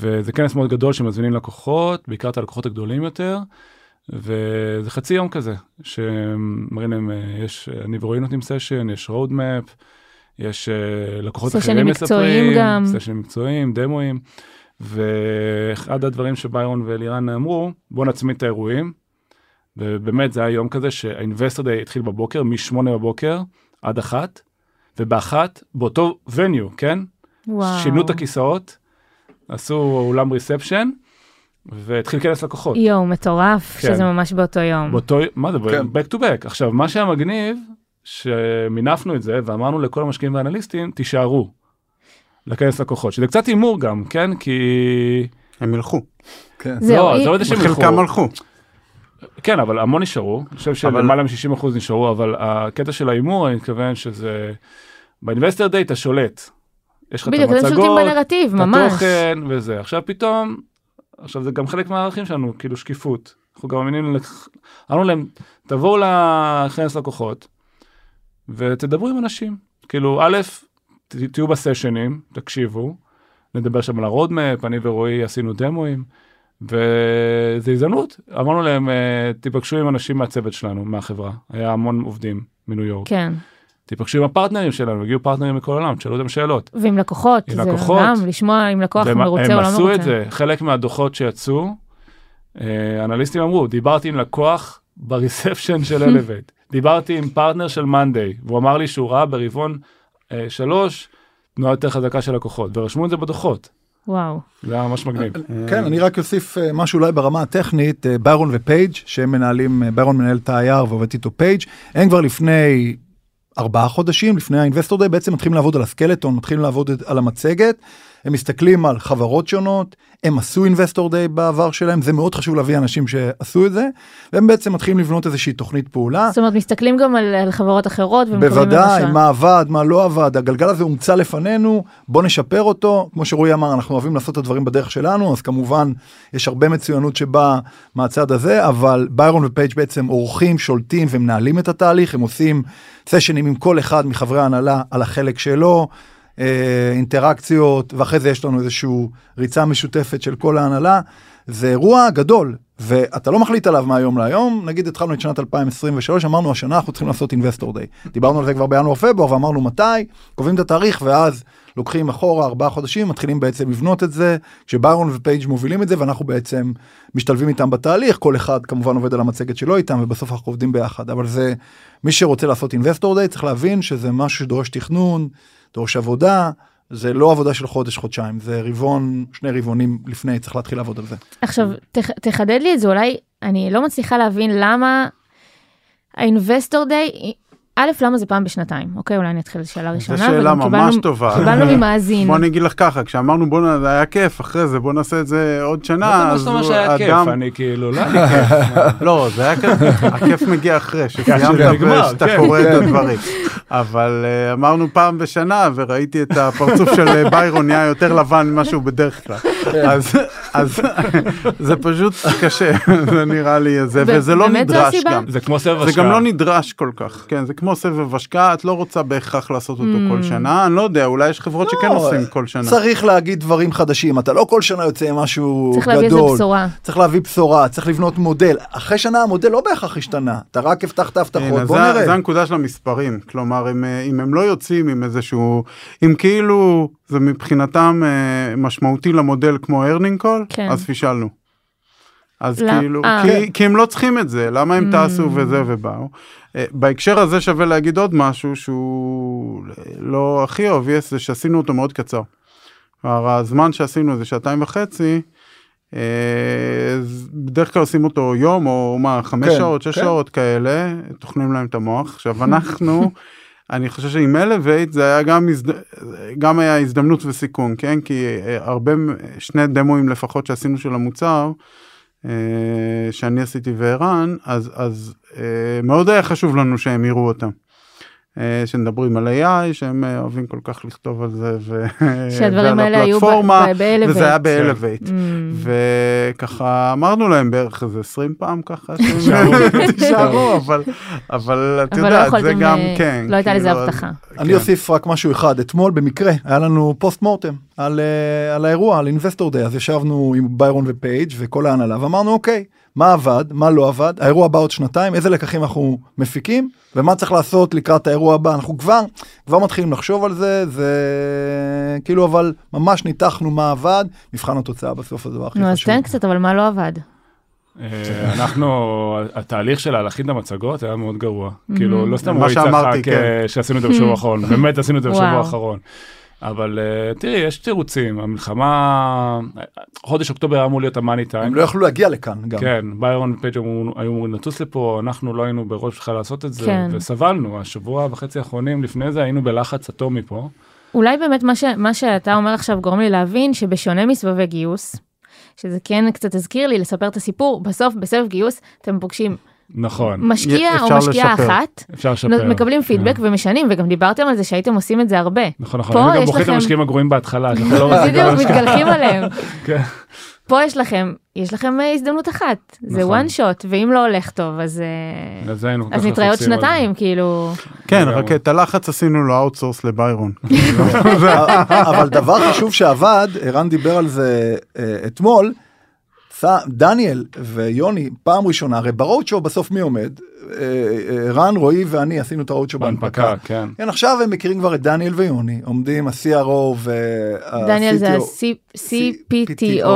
וזה כנס מאוד גדול שמזמינים לקוחות, בעיקר את הלקוחות הגדולים יותר, וזה חצי יום כזה, שמראים להם, אה, יש, אני ורועי נותנים סשן, יש roadmap, יש אה, לקוחות סשנים אחרים מקצועיים מספרים, גם. סשנים מקצועיים, דמואים, ואחד הדברים שביירון ואלירן אמרו, בואו נצמיד את האירועים, ובאמת זה היה יום כזה שהאינבסטר דיי התחיל בבוקר, מ-8 בבוקר עד אחת, ובאחת, באותו וניו, כן? וואו. שינו את הכיסאות, עשו אולם ריספשן, והתחיל כנס לקוחות. יואו, מטורף, כן. שזה ממש באותו יום. באותו, מה זה, כן. back to back. עכשיו, מה שהיה מגניב, שמינפנו את זה ואמרנו לכל המשקיעים והאנליסטים, תישארו לכנס לקוחות, שזה קצת הימור גם, כן? כי... הם ילכו, כן. לא, זה לא יודע שהם ילכו. חלקם הלכו. כן, אבל המון נשארו, אני חושב שלמעלה מ-60% נשארו, אבל הקטע של ההימור, אני מתכוון שזה... באינבסטר דיי אתה שולט. יש לך את בדיוק, אתם שולטים המצגות, בנרטיב, את ממש. התוכן וזה. עכשיו פתאום, עכשיו זה גם חלק מהערכים שלנו, כאילו שקיפות. אנחנו גם מאמינים, לכ- אמרנו להם, תבואו לכנס לקוחות ותדברו עם אנשים. כאילו, א', תהיו בסשנים, תקשיבו, נדבר שם על ה roadmap, אני ורועי עשינו דמוים, וזו הזדמנות. אמרנו להם, אה, תיפגשו עם אנשים מהצוות שלנו, מהחברה. היה המון עובדים מניו יורק. כן, תיפגשו עם הפרטנרים שלנו, הגיעו פרטנרים מכל העולם, תשאלו אותם שאלות. ועם לקוחות, עם זה לקוחות. גם לשמוע אם לקוח והם- מרוצה או הם לא מרוצה. עשו את זה, חלק מהדוחות שיצאו, אה, אנליסטים אמרו, דיברתי עם לקוח ב reception של [laughs] Elevate, דיברתי עם פרטנר של מאנדיי, והוא אמר לי שהוא ראה ברבעון אה, שלוש תנועה יותר חזקה של לקוחות, ורשמו את זה בדוחות, וואו, זה היה ממש מגניב. כן, אני רק אוסיף אה, משהו אולי ברמה הטכנית, אה, ביירון ופייג' שהם מנהלים, אה, ביירון מנהל את ה-IR ועובד איתו פייג', הם כבר לפני ארבעה חודשים, לפני ה investor day, בעצם מתחילים לעבוד על ה skeleton, מתחילים לעבוד על המצגת, הם מסתכלים על חברות שונות, הם עשו investor day בעבר שלהם, זה מאוד חשוב להביא אנשים שעשו את זה, והם בעצם מתחילים לבנות איזושהי תוכנית פעולה. זאת אומרת, מסתכלים גם על על חברות אחרות בוודאי. מה עבד, מה לא עבד, הגלגל הזה הומצא לפנינו, בוא נשפר אותו, כמו שרועי אמר, אנחנו אוהבים לעשות את הדברים בדרך שלנו, אז כמובן יש הרבה מצוינות שבאה מהצד הזה, אבל ביירון ופייג' בעצם עורכים, שולטים ומנהלים את התהליך, הם עושים סשנים עם כל אחד מחברי ההנהלה על החלק שלו, אינטראקציות, ואחרי זה יש לנו איזושהי ריצה משותפת של כל ההנהלה, זה אירוע גדול, ואתה לא מחליט עליו מהיום להיום, נגיד התחלנו את שנת 2023, אמרנו השנה אנחנו צריכים לעשות investor day. דיברנו על זה כבר בינואר-פברואר ואמרנו מתי, קובעים את התאריך ואז לוקחים אחורה ארבעה חודשים, מתחילים בעצם לבנות את זה, כשביירון ופייג' מובילים את זה ואנחנו בעצם משתלבים איתם בתהליך, כל אחד כמובן עובד על המצגת שלו איתם ובסוף אנחנו עובדים ביחד, אבל זה, מי שרוצה לעשות investor day צריך להבין שזה משהו שדורש תכנון, דורש עבודה, זה לא עבודה של חודש חודשיים זה רבעון שני רבעונים לפני צריך להתחיל לעבוד על זה. עכשיו, תח, תחדד לי את זה, אולי אני לא מצליחה להבין למה האינבסטור דיי, א', למה זה פעם בשנתיים? אוקיי, אולי אני אתחיל שאלה ראשונה. זו שאלה ממש קיבלנו- טובה. קיבלנו [laughs] ממאזין. בוא אני אגיד לך ככה, כשאמרנו בוא נ... זה היה כיף, אחרי זה בוא נעשה את זה עוד לא שנה, מה אז זאת אומרת הוא- שהיה כיף, אדם- אני כאילו, לא היה כיף. [laughs] לא, זה היה כזה, הכיף מגיע אחרי, [laughs] שסיימת ושאתה כן. קורא את הדברים. אבל אה, אמרנו פעם בשנה, וראיתי את הפרצוף של אה, ביירון נהיה יותר לבן ממה שהוא בדרך כלל. אז- אז זה פשוט קשה, [laughs] זה נראה לי זה, וזה לא נדרש? גם. זה כמו סבב זה השקעה. גם לא נדרש כל כך, כן, זה כמו סבב השקעה, את לא רוצה בהכרח לעשות אותו Mm. כל שנה, אני לא יודע, אולי יש חברות שכן לא, עושים כל שנה. צריך להגיד דברים חדשים, אתה לא כל שנה יוצא עם משהו צריך להביא איזה גדול. בשורה. צריך להביא בשורה, צריך לבנות מודל. אחרי שנה המודל לא בהכרח השתנה, אתה רק הבטחת הבטחות, בוא זה, נראה. זה הנקודה של המספרים, כלומר אם, אה, אם הם לא יוצאים עם איזשהו, אם כאילו זה מבחינתם אה, משמעותי למודל כמו earning call, כן. אז פישלנו. אז לא, כאילו, אה. כי, כי הם לא צריכים את זה, למה הם Mm. טסו וזה ובאו. אה, בהקשר הזה שווה להגיד עוד משהו שהוא לא הכי obvious, זה שעשינו אותו מאוד קצר. כלומר, הזמן שעשינו זה שעתיים וחצי, אה, בדרך כלל עושים אותו יום או מה, חמש כן, שעות, שש כן. שעות כאלה, טוחנים להם את המוח. עכשיו אנחנו, [laughs] אני חושב שעם אלווייט זה היה גם, הזד... גם היה הזדמנות וסיכון, כן? כי אה, הרבה, שני דמוים לפחות שעשינו של המוצר, אה, שאני עשיתי וערן, אז, אז אה, מאוד היה חשוב לנו שהם יראו אותם. אה, שמדברים על AI, שהם אה, אוהבים כל כך לכתוב על זה, ו... שהדברים האלה היו ב-Elevate. וזה היה ב-Elevate. Mm. וככה אמרנו להם בערך איזה 20 פעם ככה, [laughs] תישארו. תישארו, אבל, אבל את לא יודעת, זה גם, אה, כן. לא הייתה לזה כאילו, הבטחה. אני כן. אוסיף רק משהו אחד, אתמול במקרה היה לנו post mortem על, על האירוע, על Investor Day, אז ישבנו עם ביירון ופייג' וכל ההנהלה ואמרנו אוקיי, מה עבד, מה לא עבד, האירוע הבא עוד שנתיים, איזה לקחים אנחנו מפיקים ומה צריך לעשות לקראת האירוע הבא, אנחנו כבר, כבר מתחילים לחשוב על זה, זה כאילו אבל ממש ניתחנו מה עבד, מבחן התוצאה בסוף הדבר הכי נו, אז חשוב. תן קצת, אבל מה לא עבד? אה, אנחנו, התהליך של להכין את המצגות היה מאוד גרוע. כאילו, לא סתם רועי צחק כן. שעשינו את זה בשבוע האחרון, [laughs] באמת עשינו את זה בשבוע. האחרון. אבל אה, תראי, יש תירוצים, המלחמה, חודש אוקטובר היה אמור להיות המאני טיים. הם לא יכלו להגיע לכאן גם. כן, ביירון ופייג' היו אמורים לטוס לפה, אנחנו לא היינו בראש בכלל לעשות את זה, כן. וסבלנו, השבוע וחצי האחרונים לפני זה היינו בלחץ אטומי פה. אולי באמת מה, ש, מה שאתה אומר עכשיו גורם לי להבין שבשונה מסבבי גיוס, שזה כן קצת הזכיר לי לספר את הסיפור, בסוף בסבב גיוס אתם פוגשים נכון, משקיע או משקיעה לשפר. אחת, אפשר לשפר. מקבלים פידבק כן. ומשנים, וגם דיברתם על זה שהייתם עושים את זה הרבה. נכון, נכון, פה היינו גם יש בוחרים את לכם- המשקיעים הגרועים בהתחלה, שאנחנו לא [laughs] בדיוק. מתגלחים עליהם. [laughs] כן. פה יש לכם, יש לכם אה, הזדמנות אחת, זה נכון. one shot, ואם לא הולך טוב, אז, אה, נתראה עוד. שנתיים, כאילו, כן. רק את הלחץ עשינו לו outsource לביירון. [laughs] אבל דבר חשוב שעבד, ערן דיבר על זה אה, אתמול, דניאל ויוני פעם ראשונה, הרי ב roadshow בסוף מי עומד? אה, אה, רן, רועי ואני עשינו את ה roadshow בהנפקה. בהנפקה, כן. כן, עכשיו הם מכירים כבר את דניאל ויוני, עומדים ה-CRO וה-CTO, דניאל זה ה-CPTO,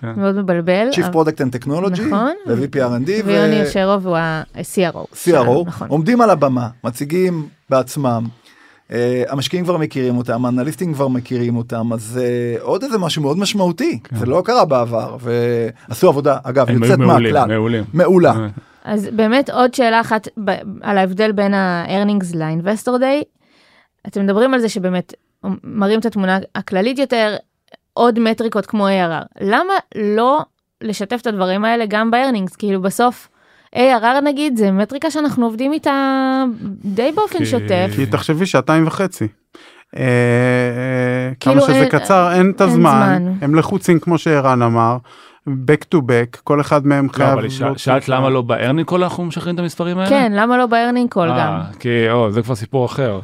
כן. מאוד מבלבל, Chief אבל- Product and Technology, נכון. ו-VP R&D, ויוני יושרו והוא ה-CRO. CRO, נכון. עומדים על הבמה, מציגים בעצמם. Uh, המשקיעים כבר מכירים אותם, האנליסטים כבר מכירים אותם, אז uh, עוד איזה משהו מאוד משמעותי, זה לא קרה בעבר, ועשו עבודה, אגב, כן. הם היו יוצאת מעולים, מהכלל, מעולים. מעולה. אה, אז באמת עוד שאלה אחת ב- על ההבדל בין ה-earnings ל-investor day. אתם מדברים על זה שבאמת מראים את התמונה הכללית יותר, עוד מטריקות כמו ARR. למה לא לשתף את הדברים האלה גם ב-earnings? כאילו בסוף ARR נגיד זה מטריקה שאנחנו עובדים איתה די באופן שוטף. כי תחשבי שעתיים וחצי. אה, אה, כאילו, כמה שזה קצר, אין את הזמן, זמן. הם לחוצים כמו שערן אמר, back to back, כל אחד מהם לא, חייב... אבל שאל- שאלת למה לא ב earning אנחנו משחררים את המספרים האלה? כן, למה לא ב-earning call אה, גם? כי או, זה כבר סיפור אחר.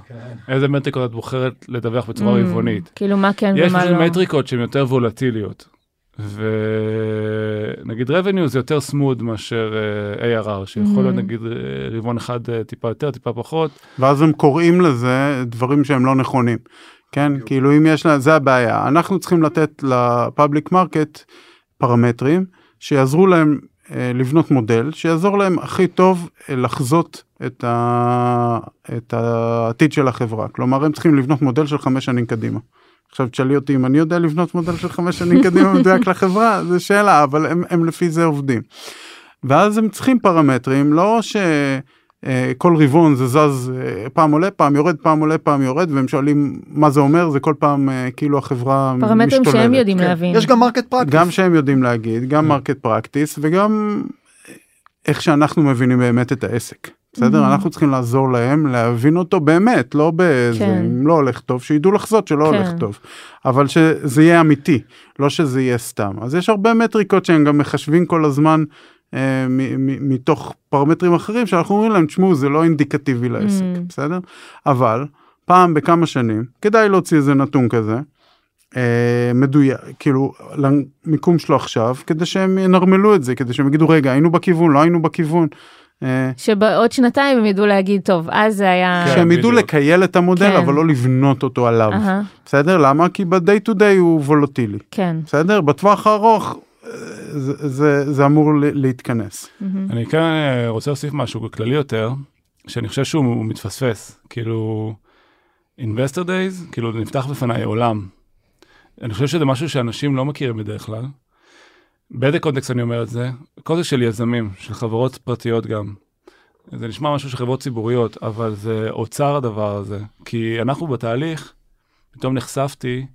איזה מטריקות את בוחרת לדווח בצורה Mm, רבעונית? כאילו מה כן יש ומה לא. מטריקות שהן יותר volatile-יות. ונגיד revenue זה יותר smooth מאשר אה, ARR, שיכול להיות Mhm. נגיד אה, רבעון אחד אה, טיפה יותר, טיפה פחות. ואז הם קוראים לזה דברים שהם לא נכונים. כן, כאילו אם יש לה, זה הבעיה. אנחנו צריכים לתת ל public market פרמטרים שיעזרו להם אה, לבנות מודל, שיעזור להם הכי טוב אה, לחזות את, ה, את העתיד של החברה. כלומר, הם צריכים לבנות מודל של חמש שנים קדימה. עכשיו תשאלי אותי אם אני יודע לבנות מודל של חמש שנים קדימה מדויק [laughs] לחברה, זו שאלה, אבל הם, הם לפי זה עובדים. ואז הם צריכים פרמטרים, לא ש... אה, כל רבעון זה זז אה, פעם עולה פעם יורד פעם עולה פעם יורד והם שואלים מה זה אומר זה כל פעם אה, כאילו החברה פרמטרים משתוללת. שהם יודעים כן. להבין. יש גם market practice. גם שהם יודעים להגיד גם כן. market practice וגם איך שאנחנו מבינים באמת את העסק. בסדר Mhm. אנחנו צריכים לעזור להם להבין אותו באמת לא באיזה כן. אם לא הולך טוב שידעו לחזות שלא כן. הולך טוב אבל שזה יהיה אמיתי לא שזה יהיה סתם אז יש הרבה מטריקות שהם גם מחשבים כל הזמן אה, מ- מ- מתוך פרמטרים אחרים שאנחנו אומרים להם תשמעו זה לא אינדיקטיבי לעסק Mm. בסדר אבל פעם בכמה שנים כדאי להוציא איזה נתון כזה. אה, מדויק כאילו למיקום שלו עכשיו כדי שהם ינרמלו את זה כדי שהם יגידו רגע היינו בכיוון לא היינו בכיוון. אה, שבעוד שנתיים הם ידעו להגיד טוב אז זה היה. כן. שהם ידעו. לקייל את המודל כן. אבל לא לבנות אותו עליו אהה, בסדר למה כי ב-day to day הוא וולוטילי כן. בסדר בטווח הארוך אה, זה, זה, זה אמור ל- להתכנס. מהמם. אני כן אה, רוצה להוסיף משהו כללי יותר, שאני חושב שהוא הוא מתפספס. כאילו, Investor Days, כאילו נפתח בפניי עולם. אני חושב שזה משהו שאנשים לא מכירים בדרך כלל. באיזה קונטקסט אני אומר את זה? קונטקסט של יזמים, של חברות פרטיות גם. זה נשמע משהו של חברות ציבוריות, אבל זה אוצר הדבר הזה. כי אנחנו בתהליך, פתאום נחשפתי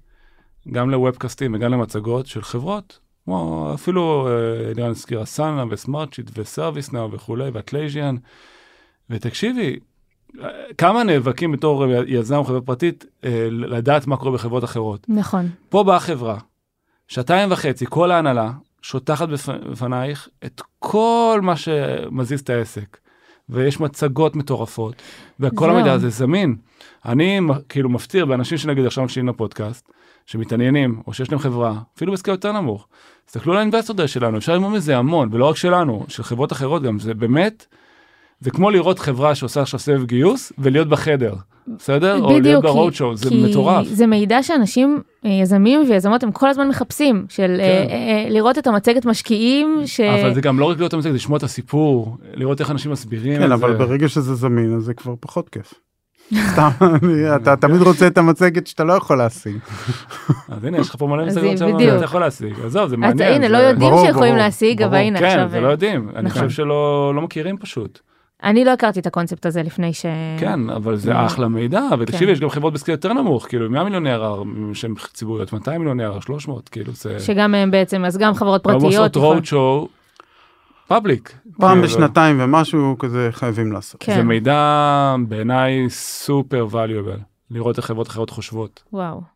גם ל webcast-ים וגם למצגות של חברות, כמו אפילו, אלירן הזכיר, Asana ו Smartsheet ו ServiceNow וכולי, ו Atlassian. ותקשיבי, כמה נאבקים בתור יזם או חברה פרטית אה, לדעת מה קורה בחברות אחרות. נכון. פה באה חברה, שעתיים וחצי, כל ההנהלה שוטחת בפ- בפנייך את כל מה שמזיז את העסק. ויש מצגות מטורפות, וכל זהו. המידע הזה זמין. אני כאילו מפציר באנשים שנגיד עכשיו מקשיבים לפודקאסט, שמתעניינים, או שיש להם חברה, אפילו בסקייל יותר נמוך. תסתכלו על האינבסטור שלנו, אפשר ללמוד מזה המון, ולא רק שלנו, של חברות אחרות גם, זה באמת, זה כמו לראות חברה שעושה עכשיו סבב גיוס, ולהיות בחדר, בסדר? או להיות בדיוק, ברוד שואו, זה כי מטורף. זה מידע שאנשים, אה, יזמים ויזמות, הם כל הזמן מחפשים, של אה, כן. אה, לראות את המצגת משקיעים, ש... אבל זה גם לא רק להיות המצגת, זה לשמוע את הסיפור, לראות איך אנשים מסבירים כן את אבל זה. ברגע שזה זמין אז זה כבר פחות כיף. [laughs] סתם אתה תמיד רוצה את המצגת שאתה לא יכול להשיג. אז הנה, יש לך פה מלא אז מצגות בדיוק. שאתה יכול להשיג. עזוב, זה אז מעניין. הנה, זה- לא יודעים שיכולים להשיג, אבל. הנה כן, עכשיו... זה לא יודעים. אני. חושב שלא לא מכירים פשוט. אני לא הכרתי את הקונספט הזה לפני ש... כן, אבל זה אחלה מידע, כן. ותקשיבי, יש גם חברות בסקייל יותר נמוך, כאילו 100 מיליון ARR שהן ציבוריות, 200 מיליון ARR, 300, כאילו זה... שגם הם בעצם, אז גם חברות פרטיות. יכול- road show, פאבליק. פעם כאילו, בשנתיים ומשהו כזה חייבים לעשות. כן. זה מידע בעיניי סופר valuable, לראות איך חברות אחרות חושבות. וואו.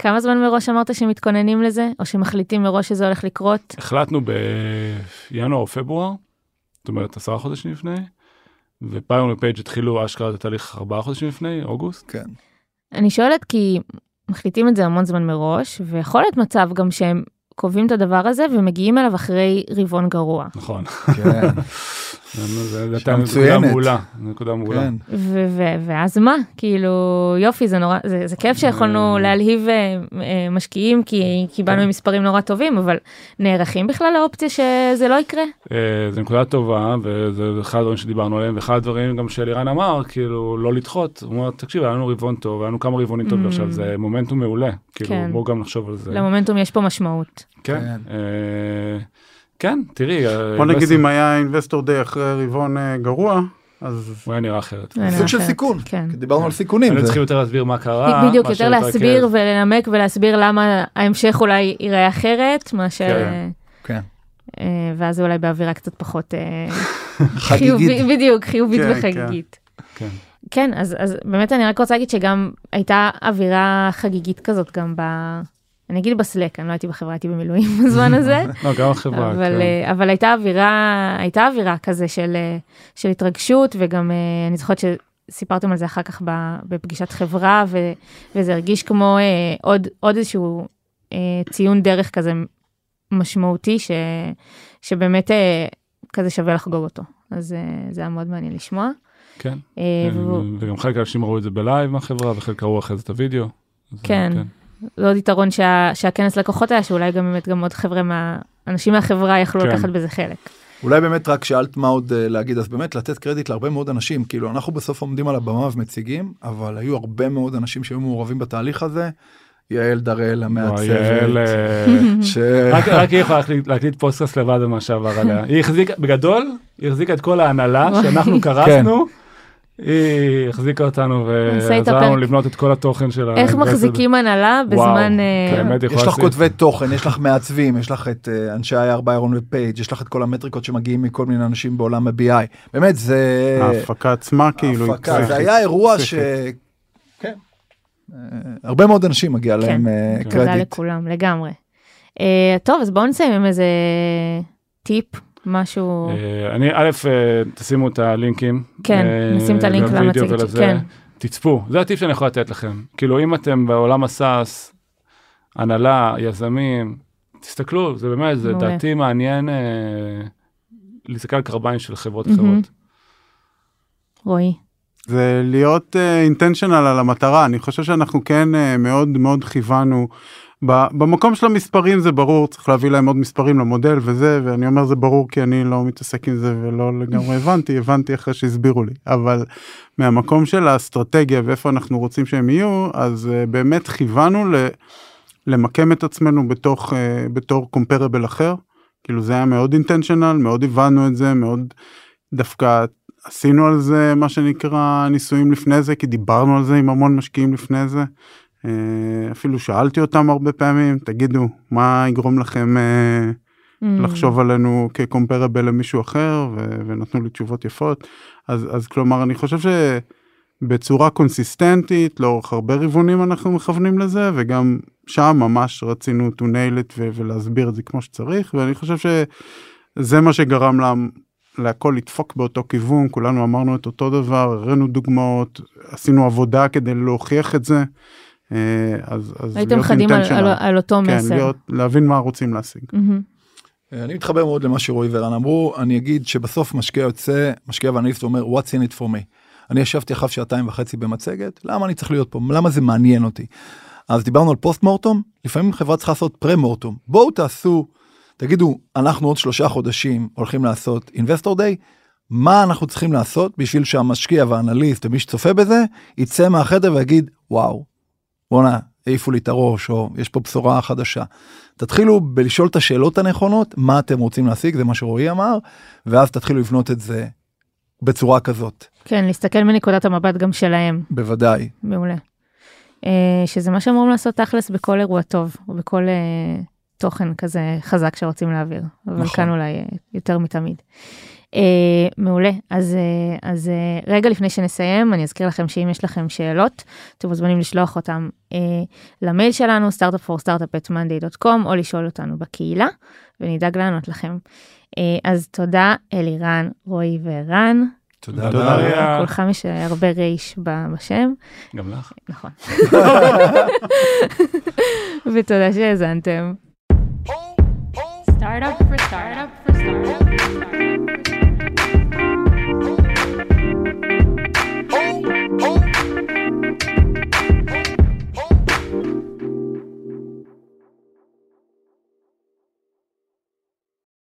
כמה זמן מראש אמרת שמתכוננים לזה, או שמחליטים מראש שזה הולך לקרות? החלטנו בינואר או פברואר, זאת אומרת עשרה חודשים לפני, ופיירון ופייג' התחילו אשכרה את התהליך ארבעה חודשים לפני, אוגוסט. כן. אני שואלת כי מחליטים את זה המון זמן מראש, ויכול להיות מצב גם שהם קובעים את הדבר הזה ומגיעים אליו אחרי רבעון גרוע. נכון. כן. [laughs] שאלה נקודה מצוינת. מעולה, נקודה מעולה. כן. ו- ו- ואז מה? כאילו, יופי, זה נורא, זה, זה כיף שיכולנו אה. להלהיב אה, אה, משקיעים, כי קיבלנו כן. עם מספרים נורא טובים, אבל נערכים בכלל לאופציה שזה לא יקרה? זו נקודה טובה, וזה אחד הדברים שדיברנו עליהם, ואחד הדברים גם שאלירן אמר, כאילו, לא לדחות. הוא אומר, תקשיב, היה לנו רבעון טוב, היה לנו כמה רבעונים טובים Mm. עכשיו, זה מומנטום מעולה. כאילו, כן. בואו גם נחשוב על זה. למומנטום יש פה משמעות. כן. כן. אה, תראי. בוא נגיד אם היה אינבסטור דיי אחרי רבעון אה, גרוע אז הוא היה נראה אחרת. סוג של סיכון. כן. דיברנו על סיכונים. היינו צריכים יותר להסביר מה קרה. בדיוק, יותר. להסביר ולנמק ולהסביר למה ההמשך אולי ייראה אחרת, מאשר... כן. כן. אה, ואז אולי באווירה קצת פחות אה, [laughs] חגיגית. חיובית, בדיוק, חיובית כן, וחגיגית. כן. כן, אז, אז באמת אני רק רוצה להגיד שגם הייתה אווירה חגיגית כזאת גם ב... אני אגיד בסלק, אני לא הייתי בחברה, הייתי במילואים [laughs] בזמן הזה, [laughs] לא, גם החברה, אבל, כן. אה, אבל הייתה אווירה, הייתה אווירה כזה של, אה, של התרגשות, וגם אה, אני זוכרת סיפרתם על זה אחר כך בפגישת חברה, ו, וזה הרגיש כמו עוד, עוד איזשהו ציון דרך כזה משמעותי, ש, שבאמת כזה שווה לחגוג אותו. אז זה היה מאוד מעניין לשמוע. כן. וגם חלק מהאנשים ראו את זה בלייב מהחברה וחלק ראו אחרי זה את הוידאו. אז, כן. זה עוד יתרון שה, שהכנס לקוחות היה, שאולי גם באמת גם עוד חבר'ה מה... אנשים מהחברה יכלו כן. לקחת בזה חלק. אולי באמת רק שאלת מה עוד אה, להגיד אז באמת לתת קרדיט להרבה מאוד אנשים כאילו אנחנו בסוף עומדים על הבמה ומציגים אבל היו הרבה מאוד אנשים שהיו מעורבים בתהליך הזה. יעל דראל המעצבת. יעל, אה, [laughs] ש... רק רק היא יכולה להקליט- להקליט פודקאסט לבד במה שעבר עליה. היא החזיקה, בגדול, היא החזיקה את כל ההנהלה [laughs] שאנחנו קרסנו. היא החזיקה אותנו ועזרה לנו. לבנות את כל התוכן של איך מחזיקים הנהלה בזמן... אה, באמת יש לך כותבי תוכן יש לך מעצבים יש לך את אה, אנשי ה-R ביירון ופייג' יש לך את כל המטריקות שמגיעים מכל מיני אנשים בעולם ה-BI באמת זה ההפקה עצמה כאילו היא הפקה, זה היה אירוע ש... כן. אה, הרבה מאוד אנשים מגיע כן. להם אה, כן. תודה קרדיט. לכולם, לגמרי. אה, טוב, אז בואו נסיים עם איזה טיפ, משהו... אה, אני, א', אה, תשימו את הלינקים. כן, אה, נשים את הלינק למצגת. כן. תצפו, זה הטיפ שאני יכול לתת לכם. כאילו, אם אתם בעולם הסאס, הנהלה, יזמים, תסתכלו, זה באמת, זה. דעתי מעניין אה, להסתכל על קרביים של חברות. אחרות. רועי. זה להיות אינטנשיונל על המטרה אני חושב שאנחנו כן אה, מאוד מאוד כיוונו. במקום של המספרים זה ברור צריך להביא להם עוד מספרים למודל וזה ואני אומר זה ברור כי אני לא מתעסק עם זה ולא לגמרי הבנתי הבנתי אחרי שהסבירו לי אבל מהמקום של האסטרטגיה ואיפה אנחנו רוצים שהם יהיו אז אה, באמת כיוונו ל- למקם את עצמנו בתוך אה, בתור קומפרבל אחר כאילו זה היה מאוד אינטנשיונל מאוד הבנו את זה מאוד דווקא עשינו על זה מה שנקרא ניסויים לפני זה כי דיברנו על זה עם המון משקיעים לפני זה. אה, אפילו שאלתי אותם הרבה פעמים תגידו מה יגרום לכם אה, Mm. לחשוב עלינו כקומפרבל למישהו אחר ו- ונתנו לי תשובות יפות אז אז כלומר אני חושב שבצורה קונסיסטנטית לאורך הרבה רבעונים אנחנו מכוונים לזה וגם שם ממש רצינו to nail it ו- ולהסביר את זה כמו שצריך ואני חושב שזה מה שגרם לה, להכל לדפוק באותו כיוון כולנו אמרנו את אותו דבר הראינו דוגמאות עשינו עבודה כדי להוכיח את זה. אה, אז, אז הייתם להיות חדים על. על, על אותו כן, מסר. להיות, להבין מה רוצים להשיג. מהמם. אני מתחבר מאוד למה שרועי ורן אמרו, אני אגיד שבסוף משקיע יוצא, משקיע ואנליסט אומר, what's in it for me. אני ישבתי אחריו שעתיים וחצי במצגת, למה אני צריך להיות פה? למה זה מעניין אותי? אז דיברנו על פוסט מורטום, לפעמים חברה צריכה לעשות פרה מורטום. בואו תעשו, תגידו, אנחנו עוד שלושה חודשים הולכים לעשות אינבסטור דיי, מה אנחנו צריכים לעשות בשביל שהמשקיע והאנליסט ומי שצופה בזה, יצא מהחדר ויגיד, וואו, בואנה, העיפו לי את הראש, או יש פה בשורה חדשה. תתחילו בלשאול את השאלות הנכונות, מה אתם רוצים להשיג, זה מה שרועי אמר, ואז תתחילו לבנות את זה בצורה כזאת, כן, להסתכל מנקודת המבט גם שלהם, בוודאי. מעולה. אה, שזה מה שאמורים לעשות תכלס בכל אירוע טוב, או בכל אה, תוכן כזה חזק שרוצים להעביר. אבל נכון. כאן אולי אה, יותר מתמיד. אה, מעולה, אז, אה, אז אה, רגע לפני שנסיים, אני אזכיר לכם שאם יש לכם שאלות, אתם מוזמנים לשלוח אותם אה, למייל שלנו, startup4startup@monday.com, או לשאול אותנו בקהילה, ונדאג לענות לכם. אה, אז תודה אלירן, רועי וערן. תודה תודה. רבה. כולכם יש הרבה רייש בשם, גם לך. נכון. [laughs] ותודה שהאזנתם. Startup for startup for startup.